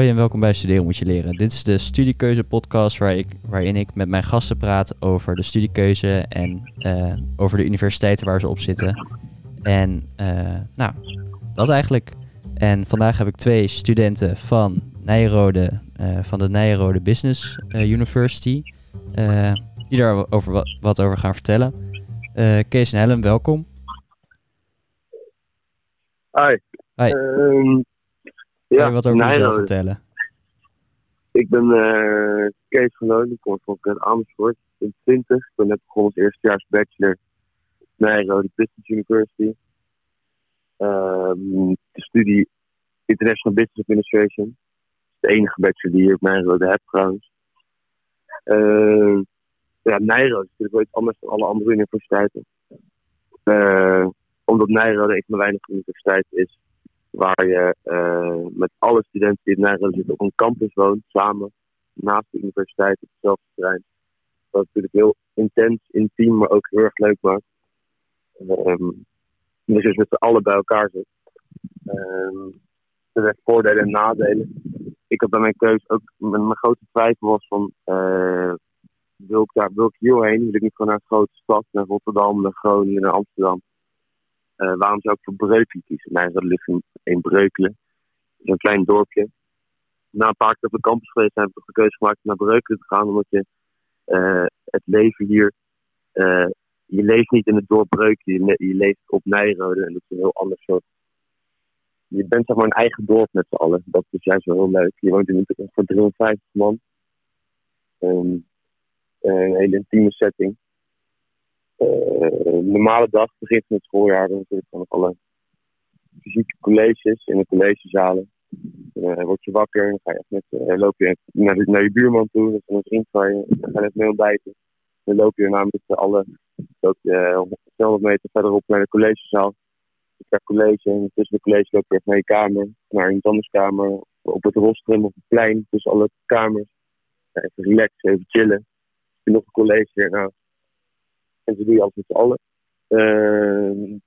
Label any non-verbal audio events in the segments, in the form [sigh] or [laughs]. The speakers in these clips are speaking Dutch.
Hoi en welkom bij Studeren moet je leren. Dit is de studiekeuze podcast waar ik, waarin ik met mijn gasten praat over de studiekeuze en eh, over de universiteiten waar ze op zitten. En uh, nou, dat eigenlijk. En vandaag heb ik twee studenten van Nijrode, uh, van de Nijrode Business University, die daar over wat, wat, over gaan vertellen. Kees en Helen, welkom. Hi. Hi. Um, Kan je wat over jezelf vertellen? Ik ben uh, Kees van Loon, ik kom van Amersfoort. Ik ben 20, ik ben net begonnen als eerstejaars bachelor Nijrode Business University. Um, de studie International Business Administration. Dat is de enige bachelor die je op Nijrode hebt trouwens. Uh, ja, Nijrode is natuurlijk wel iets anders dan alle andere universiteiten. Uh, omdat Nijrode een van de weinige universiteiten is waar je uh, met alle studenten die in Nijrode zitten op een campus woont, samen, naast de universiteit op hetzelfde terrein. Wat natuurlijk heel intens, intiem, maar ook heel erg leuk maakt. Um, dus met z'n allen bij elkaar zit. Um, er zijn voordelen en nadelen. Ik had bij mijn keuze ook, mijn, mijn grote twijfel was van, uh, wil ik daar, wil ik hierheen? Wil ik niet gewoon naar een grote stad, naar Rotterdam, naar Groningen, naar Amsterdam? Uh, waarom zou ik voor Breukelen kiezen? Mij dat ligt in, Breukelen. Dat is een klein dorpje. Na een paar keer op de campus geweest heb ik de keuze gemaakt om naar Breukelen te gaan. Omdat je uh, het leven hier... Uh, je leeft niet in het dorp Breukelen. Je, je, leeft op Nijrode. En dat is een heel ander soort... Je bent zeg maar een eigen dorp met z'n allen. Dat is juist wel heel leuk. Je woont in een voor 350 man. Um, een hele intieme setting. Uh, normale dag begint met het schooljaar. Dan natuurlijk van alle fysieke colleges in de collegezalen. Dan uh, word je wakker en dan ga je echt met, uh, loop je naar, je buurman toe. Dat is een vriend van je. Dan ga je net mee ontbijten. Dan loop je daarna met alle loop je 200 meter verderop naar de collegezaal. Je krijgt college en tussen de college loop je echt naar je kamer. Naar een tandartskamer. Op het rostrum op het plein tussen alle kamers. Even relaxen, even chillen. Je nog een college ernaast. En ze doe je altijd met z'n allen. Uh,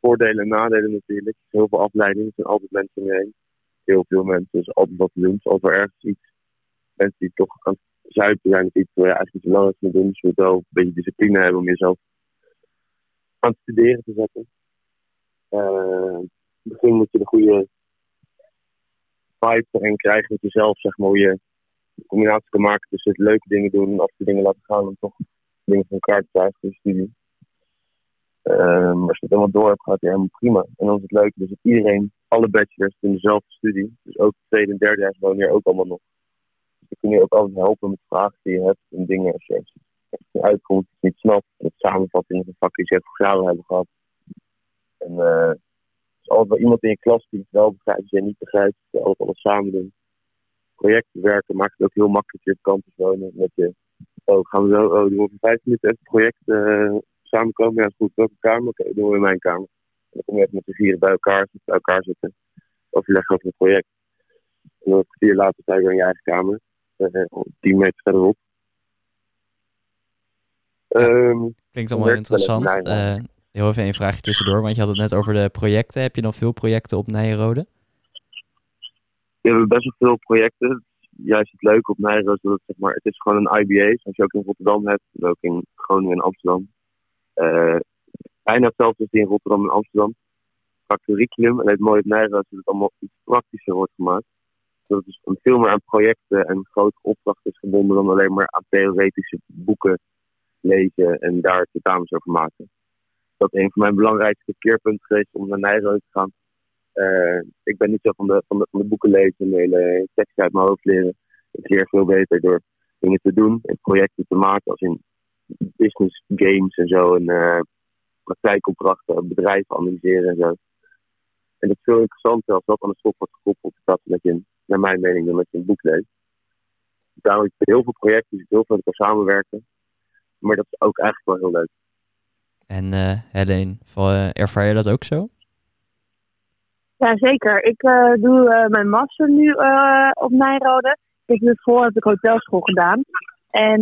voordelen en nadelen natuurlijk. Heel veel afleiding. Er zijn altijd mensen omheen. Heel veel mensen. Dus altijd wat doen. Dus altijd ergens iets. Mensen die toch aan het zuipen zijn. Of iets waar je eigenlijk iets belangrijks moet doen. Dus je moet wel een beetje discipline hebben om jezelf aan het studeren te zetten. Uh, begin moet je de goede vibe erin krijgen met jezelf. Zeg maar hoe je combinatie kan maken tussen het leuke dingen doen en af en dingen laten gaan. Om toch dingen van elkaar te krijgen voor je studie. Um, als je het helemaal door hebt, gaat het helemaal prima. En dan is het leuk dus dat iedereen, alle bachelors in dezelfde studie, dus ook tweede en derde wonen hier ook allemaal nog. Dus dan kun je ook altijd helpen met vragen die je hebt en dingen als je echt uitkomt, het niet snapt, het samenvatten van vakken die je voor graden hebben gehad. En uh, is altijd wel iemand in je klas die het wel begrijpt, die je niet begrijpt, je altijd alles samen doen. Projecten werken maakt het ook heel makkelijk hier op campus wonen met je Oh, gaan we zo, oh, doen we voor vijf minuten even het project uh, samenkomen? Ja, is goed. Welke kamer? Oké, okay, doen we in mijn kamer. En dan kom je even met de vieren bij elkaar, bij elkaar zitten. Overleggen over het project. En dan een kwartier later sta je weer in je eigen kamer. Uh, tien meter verderop. Um, Klinkt allemaal interessant. Uh, heel even een vraagje tussendoor, want je had het net over de projecten. Heb je dan veel projecten op Nijrode? we hebben best wel veel projecten juist het leuke op Nijrode is dat het, zeg maar, het is gewoon een IBA, zoals je ook in Rotterdam hebt, en ook in Groningen en Amsterdam. Uh, bijna hetzelfde als die in Rotterdam en Amsterdam. Qua curriculum, en het mooie op Nijrode is dat het allemaal iets praktischer wordt gemaakt. Dat het dus veel meer aan projecten en grote opdrachten is gebonden dan alleen maar aan theoretische boeken lezen en daar tentamens over maken. Dat is een van mijn belangrijkste keerpunten geweest om naar Nijrode te gaan. Uh, ik ben niet zo van de, van de, van de boeken lezen en hele tekst uit mijn hoofd leren. Ik leer veel beter door dingen te doen en projecten te maken, als in business games en zo. En uh, praktijkopdrachten, bedrijven analyseren en zo. En dat is veel interessanter als dat aan de stof wordt gekoppeld. Dat dat je, naar mijn mening, dan dat je een boek leest. Daarom heb heel veel projecten, dus heel veel met elkaar samenwerken. Maar dat is ook eigenlijk wel heel leuk. En uh, Helene, ervaar je dat ook zo? Ja, zeker. Ik uh, doe uh, mijn master nu uh, op Nijrode. Ik voor heb ik hotelschool gedaan. En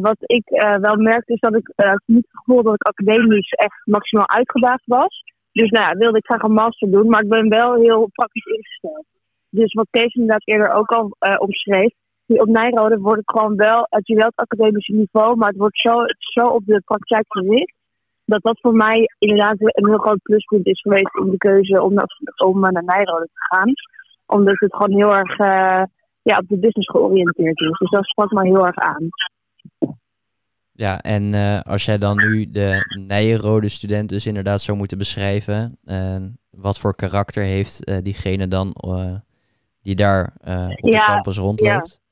wat ik wel merkte is dat ik niet het gevoel dat ik academisch echt maximaal uitgedaagd was. Dus nou ja, wilde ik graag een master doen, maar ik ben wel heel praktisch ingesteld. Dus wat Kees inderdaad eerder ook al omschreef, die op Nijrode wordt het gewoon wel, het je wel het academische niveau, maar het wordt zo, zo op de praktijk gericht. Dat dat voor mij inderdaad een heel groot pluspunt is geweest in de keuze om om naar Nijrode te gaan. Omdat het gewoon heel erg uh, ja, op de business georiënteerd is. Dus dat sprak mij heel erg aan. Ja, en uh, als jij dan nu de Nijrode student dus inderdaad zou moeten beschrijven, uh, wat voor karakter heeft uh, diegene dan die daar op ja, de campus rondloopt? Ja.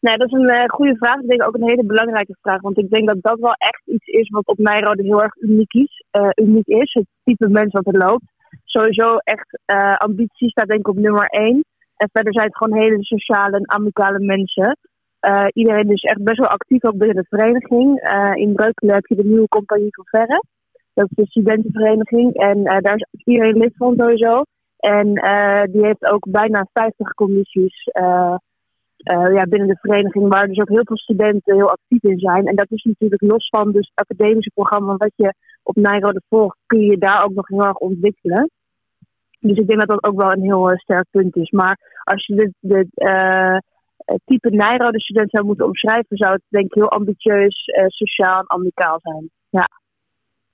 Nee, dat is een goede vraag. Ik denk ook een hele belangrijke vraag. Want ik denk dat dat wel echt iets is wat op Nijrode heel erg uniek is. uniek is, het type mens wat er loopt. Sowieso echt ambitie staat denk ik op nummer één. En verder zijn het gewoon hele sociale en amicale mensen. Uh, iedereen is echt best wel actief ook binnen de vereniging. Uh, in Breukelen heb je de nieuwe Compagnie van Verre. Dat is de studentenvereniging. En uh, daar is iedereen lid van sowieso. En die heeft ook bijna 50 commissies ja, binnen de vereniging, waar dus ook heel veel studenten heel actief in zijn. En dat is natuurlijk los van dus het academische programma wat je op Nijrode volgt, kun je daar ook nog heel erg ontwikkelen. Dus ik denk dat dat ook wel een heel sterk punt is. Maar als je de, de het type Nijrode student zou moeten omschrijven, zou het denk ik heel ambitieus, uh, sociaal en amicaal zijn. Ja.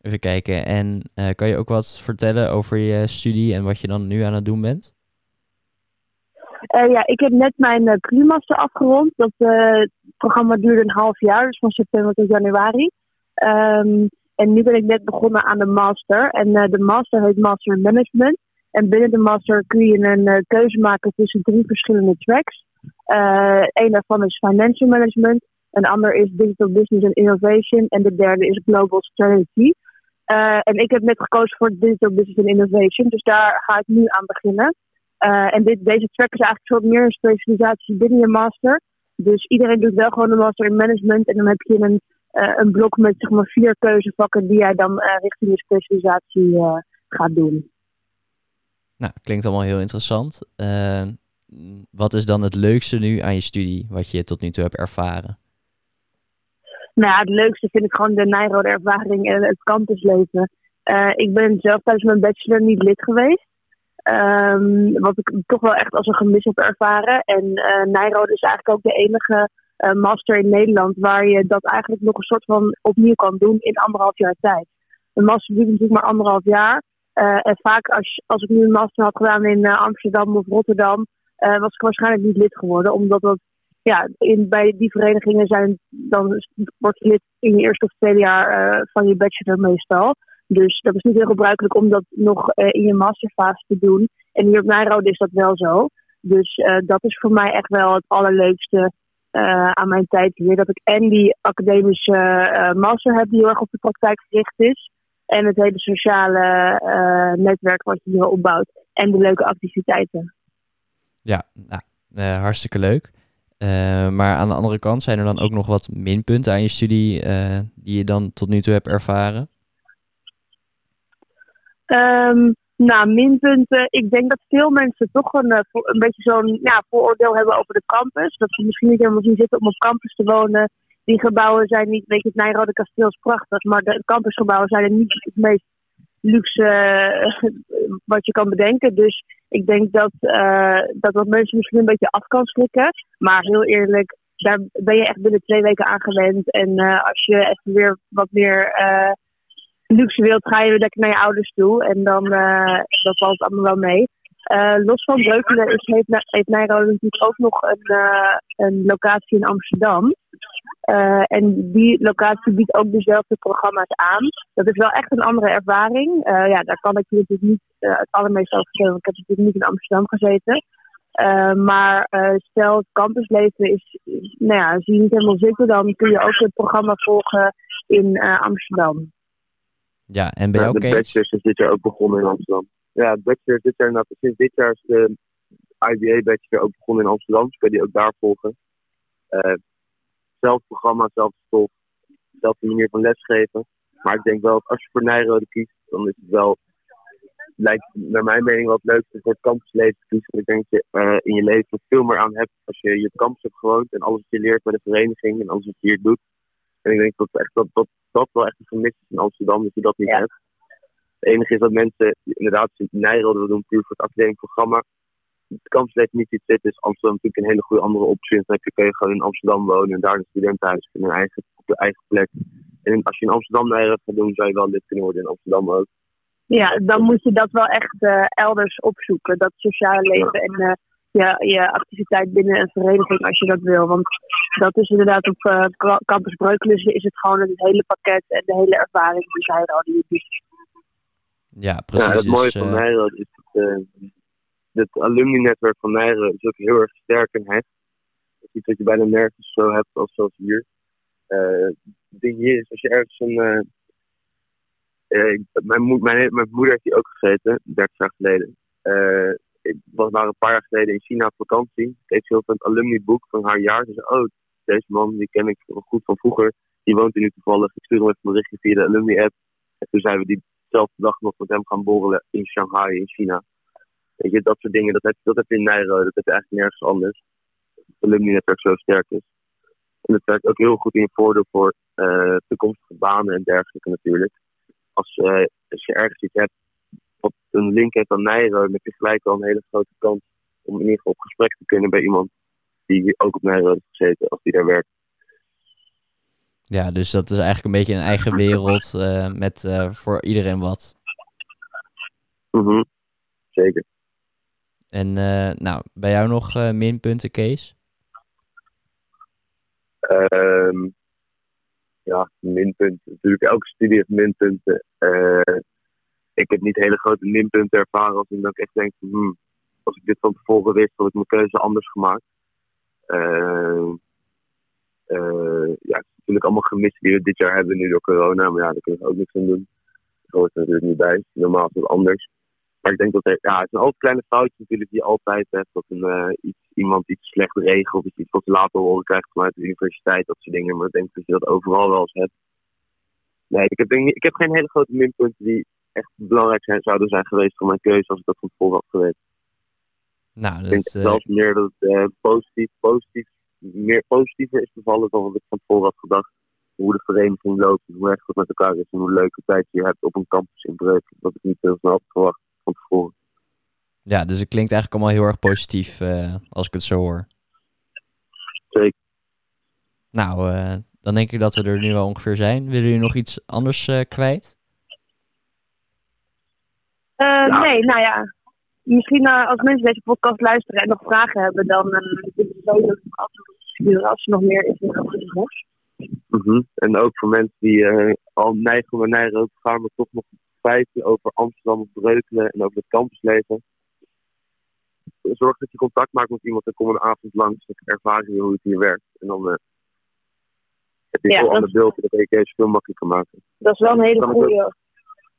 Even kijken. En uh, kan je ook wat vertellen over je studie en wat je dan nu aan het doen bent? Ja, ik heb net mijn uh, master afgerond. Dat programma duurde een half jaar, dus van september tot januari. Um, en nu ben ik net begonnen aan de master. En de master heet Master Management. En binnen de master kun je een keuze maken tussen drie verschillende tracks. Uh, een daarvan is financial management. Een ander is digital business and innovation. En de derde is global strategy. Uh, en ik heb net gekozen voor digital business and innovation. Dus daar ga ik nu aan beginnen. En dit, deze track is eigenlijk soort meer een specialisatie binnen je master. Dus iedereen doet wel gewoon een master in management. En dan heb je een, een blok met zeg maar vier keuzevakken die jij dan richting je specialisatie gaat doen. Nou, klinkt allemaal heel interessant wat is dan het leukste nu aan je studie, wat je tot nu toe hebt ervaren? Nou ja, het leukste vind ik gewoon de Nijrode ervaring en het campusleven. Uh, ik ben zelf tijdens mijn bachelor niet lid geweest. Um, wat ik toch wel echt als een gemis heb ervaren. En uh, Nijrode is eigenlijk ook de enige uh, master in Nederland waar je dat eigenlijk nog een soort van opnieuw kan doen in anderhalf jaar tijd. Een master duurt natuurlijk maar anderhalf jaar. En vaak als, als ik nu een master had gedaan in Amsterdam of Rotterdam, uh, was ik waarschijnlijk niet lid geworden. Omdat dat, ja, in, bij die verenigingen zijn, dan word je lid in je eerste of tweede jaar van je bachelor meestal. Dus dat is niet heel gebruikelijk om dat nog in je masterfase te doen. En hier op Nijrode is dat wel zo. Dus dat is voor mij echt wel het allerleukste aan mijn tijd hier. Dat ik en die academische master heb die heel erg op de praktijk gericht is. En het hele sociale netwerk wat je hier opbouwt. En de leuke activiteiten. Ja, nou, uh, hartstikke leuk. Uh, maar aan de andere kant zijn er dan ook nog wat minpunten aan je studie die je dan tot nu toe hebt ervaren? Um, nou, minpunten. Ik denk dat veel mensen toch een, een beetje zo'n ja, vooroordeel hebben over de campus. Dat ze misschien niet helemaal zien zitten om op campus te wonen. Die gebouwen zijn niet, weet je, het Nijrode kasteel is prachtig, maar de campusgebouwen zijn niet het meest luxe wat je kan bedenken. Dus ik denk dat, uh, dat wat mensen misschien een beetje af kan schrikken. Maar heel eerlijk, daar ben je echt binnen twee weken aan gewend. En uh, als je even weer wat meer luxe wilt, ga je weer lekker naar je ouders toe. En dan, valt het allemaal wel mee. los van Breukelen is, heeft, heeft Nijrode natuurlijk ook nog een, een locatie in Amsterdam. Uh, en die locatie biedt ook dezelfde programma's aan. Dat is wel echt een andere ervaring. Uh, ja, daar kan ik je natuurlijk niet uh, het allermeest over vertellen, want ik heb natuurlijk niet in Amsterdam gezeten. maar stel het campusleven is, nou ja, als je niet helemaal zitten, dan kun je ook het programma volgen in Amsterdam. Ja, en ben je ook De bachelor is dit jaar ook begonnen in Amsterdam. Ja, de bachelor dit jaar, nou, sinds dit jaar is de IBA bachelor ook begonnen in Amsterdam. Dus kun je die ook daar volgen zelf programma, zelf stof, dezelfde manier van lesgeven. Maar ik denk wel dat als je voor Nijrode kiest, dan is het wel, lijkt naar mijn mening wel het leukste voor het campusleven te kiezen. Ik denk dat je uh, in je leven veel meer aan hebt als je je campus hebt gewoond en alles wat je leert bij de vereniging en alles wat je hier doet. En ik denk dat echt, dat, dat, dat wel echt een gemis is in Amsterdam, dat je dat niet hebt. Het enige is dat mensen inderdaad Nijrode doen puur voor het academisch programma. Het campusleven niet ziet zitten, is Amsterdam natuurlijk een hele goede andere optie. Dan kun je gewoon in Amsterdam wonen en daar een studentenhuis in een eigen, op je eigen plek. En als je in Amsterdam naar gaat doen, zou je wel lid kunnen worden in Amsterdam ook. Ja, dan moet je dat wel echt uh, elders opzoeken. Dat sociale leven en uh, je, je activiteit binnen een vereniging als je dat wil. Want dat is inderdaad op uh, Campus Breukelen is het gewoon het hele pakket en de hele ervaring die zij al die Ja, precies. Ja, het mooie van Nijrode is het, het alumni-netwerk van Nijrode is ook heel erg sterk en hecht. Dat is iets wat je bijna nergens zo hebt als zoals hier. het ding hier is als je ergens een uh, mijn, mo mijn, mijn, moeder heeft hier ook gezeten, 30 jaar geleden. Uh, ik was maar een paar jaar geleden in China op vakantie. Ik kreeg heel een alumni-boek van haar jaar. Ze zei, oh, deze man, die ken ik goed van vroeger. Die woont hier nu toevallig. Ik stuur hem even een berichtje via de alumni-app. En toen zijn we diezelfde dag nog met hem gaan borrelen in Shanghai, in China. Weet je, dat soort dingen, dat heb, dat heb je in Nijrode. Dat heb je eigenlijk nergens anders. Het alumni-netwerk zo sterk is. En dat werkt ook heel goed in je voordeel voor uh, toekomstige banen en dergelijke natuurlijk als, uh, als je ergens iets hebt wat een link heeft aan Nijrode, dan heb je gelijk al een hele grote kans om in ieder geval op gesprek te kunnen bij iemand die ook op Nijrode heeft gezeten, als die daar werkt. Ja, dus dat is eigenlijk een beetje een eigen wereld uh, met voor iedereen wat. Mm Zeker. En nou, bij jou nog minpunten, Kees? Um, ja, minpunten. Natuurlijk, elke studie heeft minpunten. Uh, ik heb niet hele grote minpunten ervaren als ik echt denk, hmm, als ik dit van tevoren wist, had ik mijn keuze anders gemaakt. Uh, ja, het is natuurlijk allemaal gemist die we dit jaar hebben nu door corona, maar ja, daar kunnen we ook niks aan doen. Dat hoort er natuurlijk niet bij. Normaal is het anders. Maar ik denk dat er, ja, het zijn altijd kleine foutjes natuurlijk die je altijd hebt. Dat een, uh, iets, iemand iets slecht regelt of iets wat ze later horen krijgt vanuit de universiteit, dat soort dingen. Maar ik denk dat je dat overal wel eens hebt. Nee, ik heb, ik heb geen hele grote minpunten die echt belangrijk zijn, zouden zijn geweest voor mijn keuze als ik dat van tevoren had geweest. Nou, ik denk uh... zelfs meer dat het uh, positief, positief, meer positiever is bevallen dan wat ik van tevoren had gedacht. Hoe de vereniging loopt, hoe erg het met elkaar is en hoe leuke tijd je hebt op een campus in Breuk. Dat ik niet heel snel had verwacht van tevoren. Ja, dus het klinkt eigenlijk allemaal heel erg positief uh, als ik het zo hoor. Zeker. Nou, uh, dan denk ik dat we er nu wel ongeveer zijn. Willen jullie nog iets anders uh, kwijt? Ja. Nee, nou ja. Misschien als mensen deze podcast luisteren en nog vragen hebben, dan kunnen ze sowieso sturen als ze nog meer hebben. Mm -hmm. En ook voor mensen die al neigen naar Nijrode gaan, maar toch nog feiten over Amsterdam Breukelen en over het campusleven. Zorg dat je contact maakt met iemand en kom een avond langs. Dan ervaar je hoe het hier werkt. En dan uh, heb je ja, een ander beeld dat ik het veel makkelijker maken. Dat is wel een hele goede.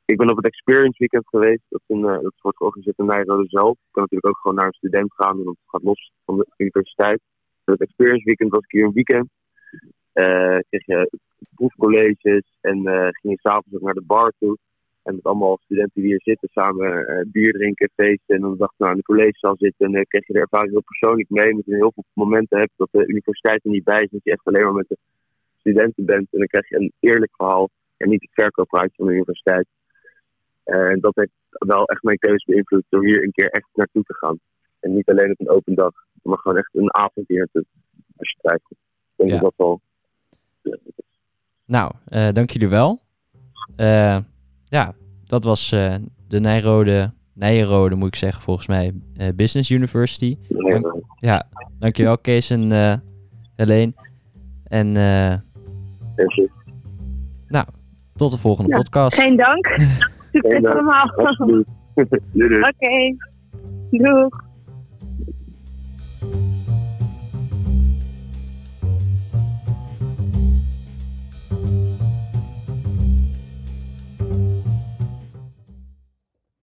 Ik ben op het Experience Weekend geweest. Dat, is een, uh, dat wordt georganiseerd in Nijrode zelf. Je kan natuurlijk ook gewoon naar een student gaan. En dat gaat los van de universiteit. Het Experience Weekend was ik hier een weekend. Uh, kreeg je proefcolleges en uh, ging je s'avonds ook naar de bar toe. En met allemaal studenten die hier zitten, samen uh, bier drinken, feesten. En dan dacht ik nou in de collegezaal zitten. En dan kreeg je de ervaring heel persoonlijk mee. Omdat je heel veel momenten hebt dat de universiteit er niet bij is. Dat je echt alleen maar met de studenten bent. En dan krijg je een eerlijk verhaal. En niet het verkooppraatje van de universiteit. En uh, dat heeft wel echt mijn keuze beïnvloed door hier een keer echt naartoe te gaan. En niet alleen op een open dag, maar gewoon echt een avond hier naartoe. Als je. Ik denk ja. dat dat wel. Nou, uh, dank jullie wel. Uh, ja, dat was uh, de Nijrode, Nijrode moet ik zeggen, volgens mij, uh, Business University. Dank, ja, dankjewel Kees en uh, Helene. En nou, tot de volgende ja, podcast. Geen dank. [laughs] Succes allemaal. [laughs] Oké, okay. doeg.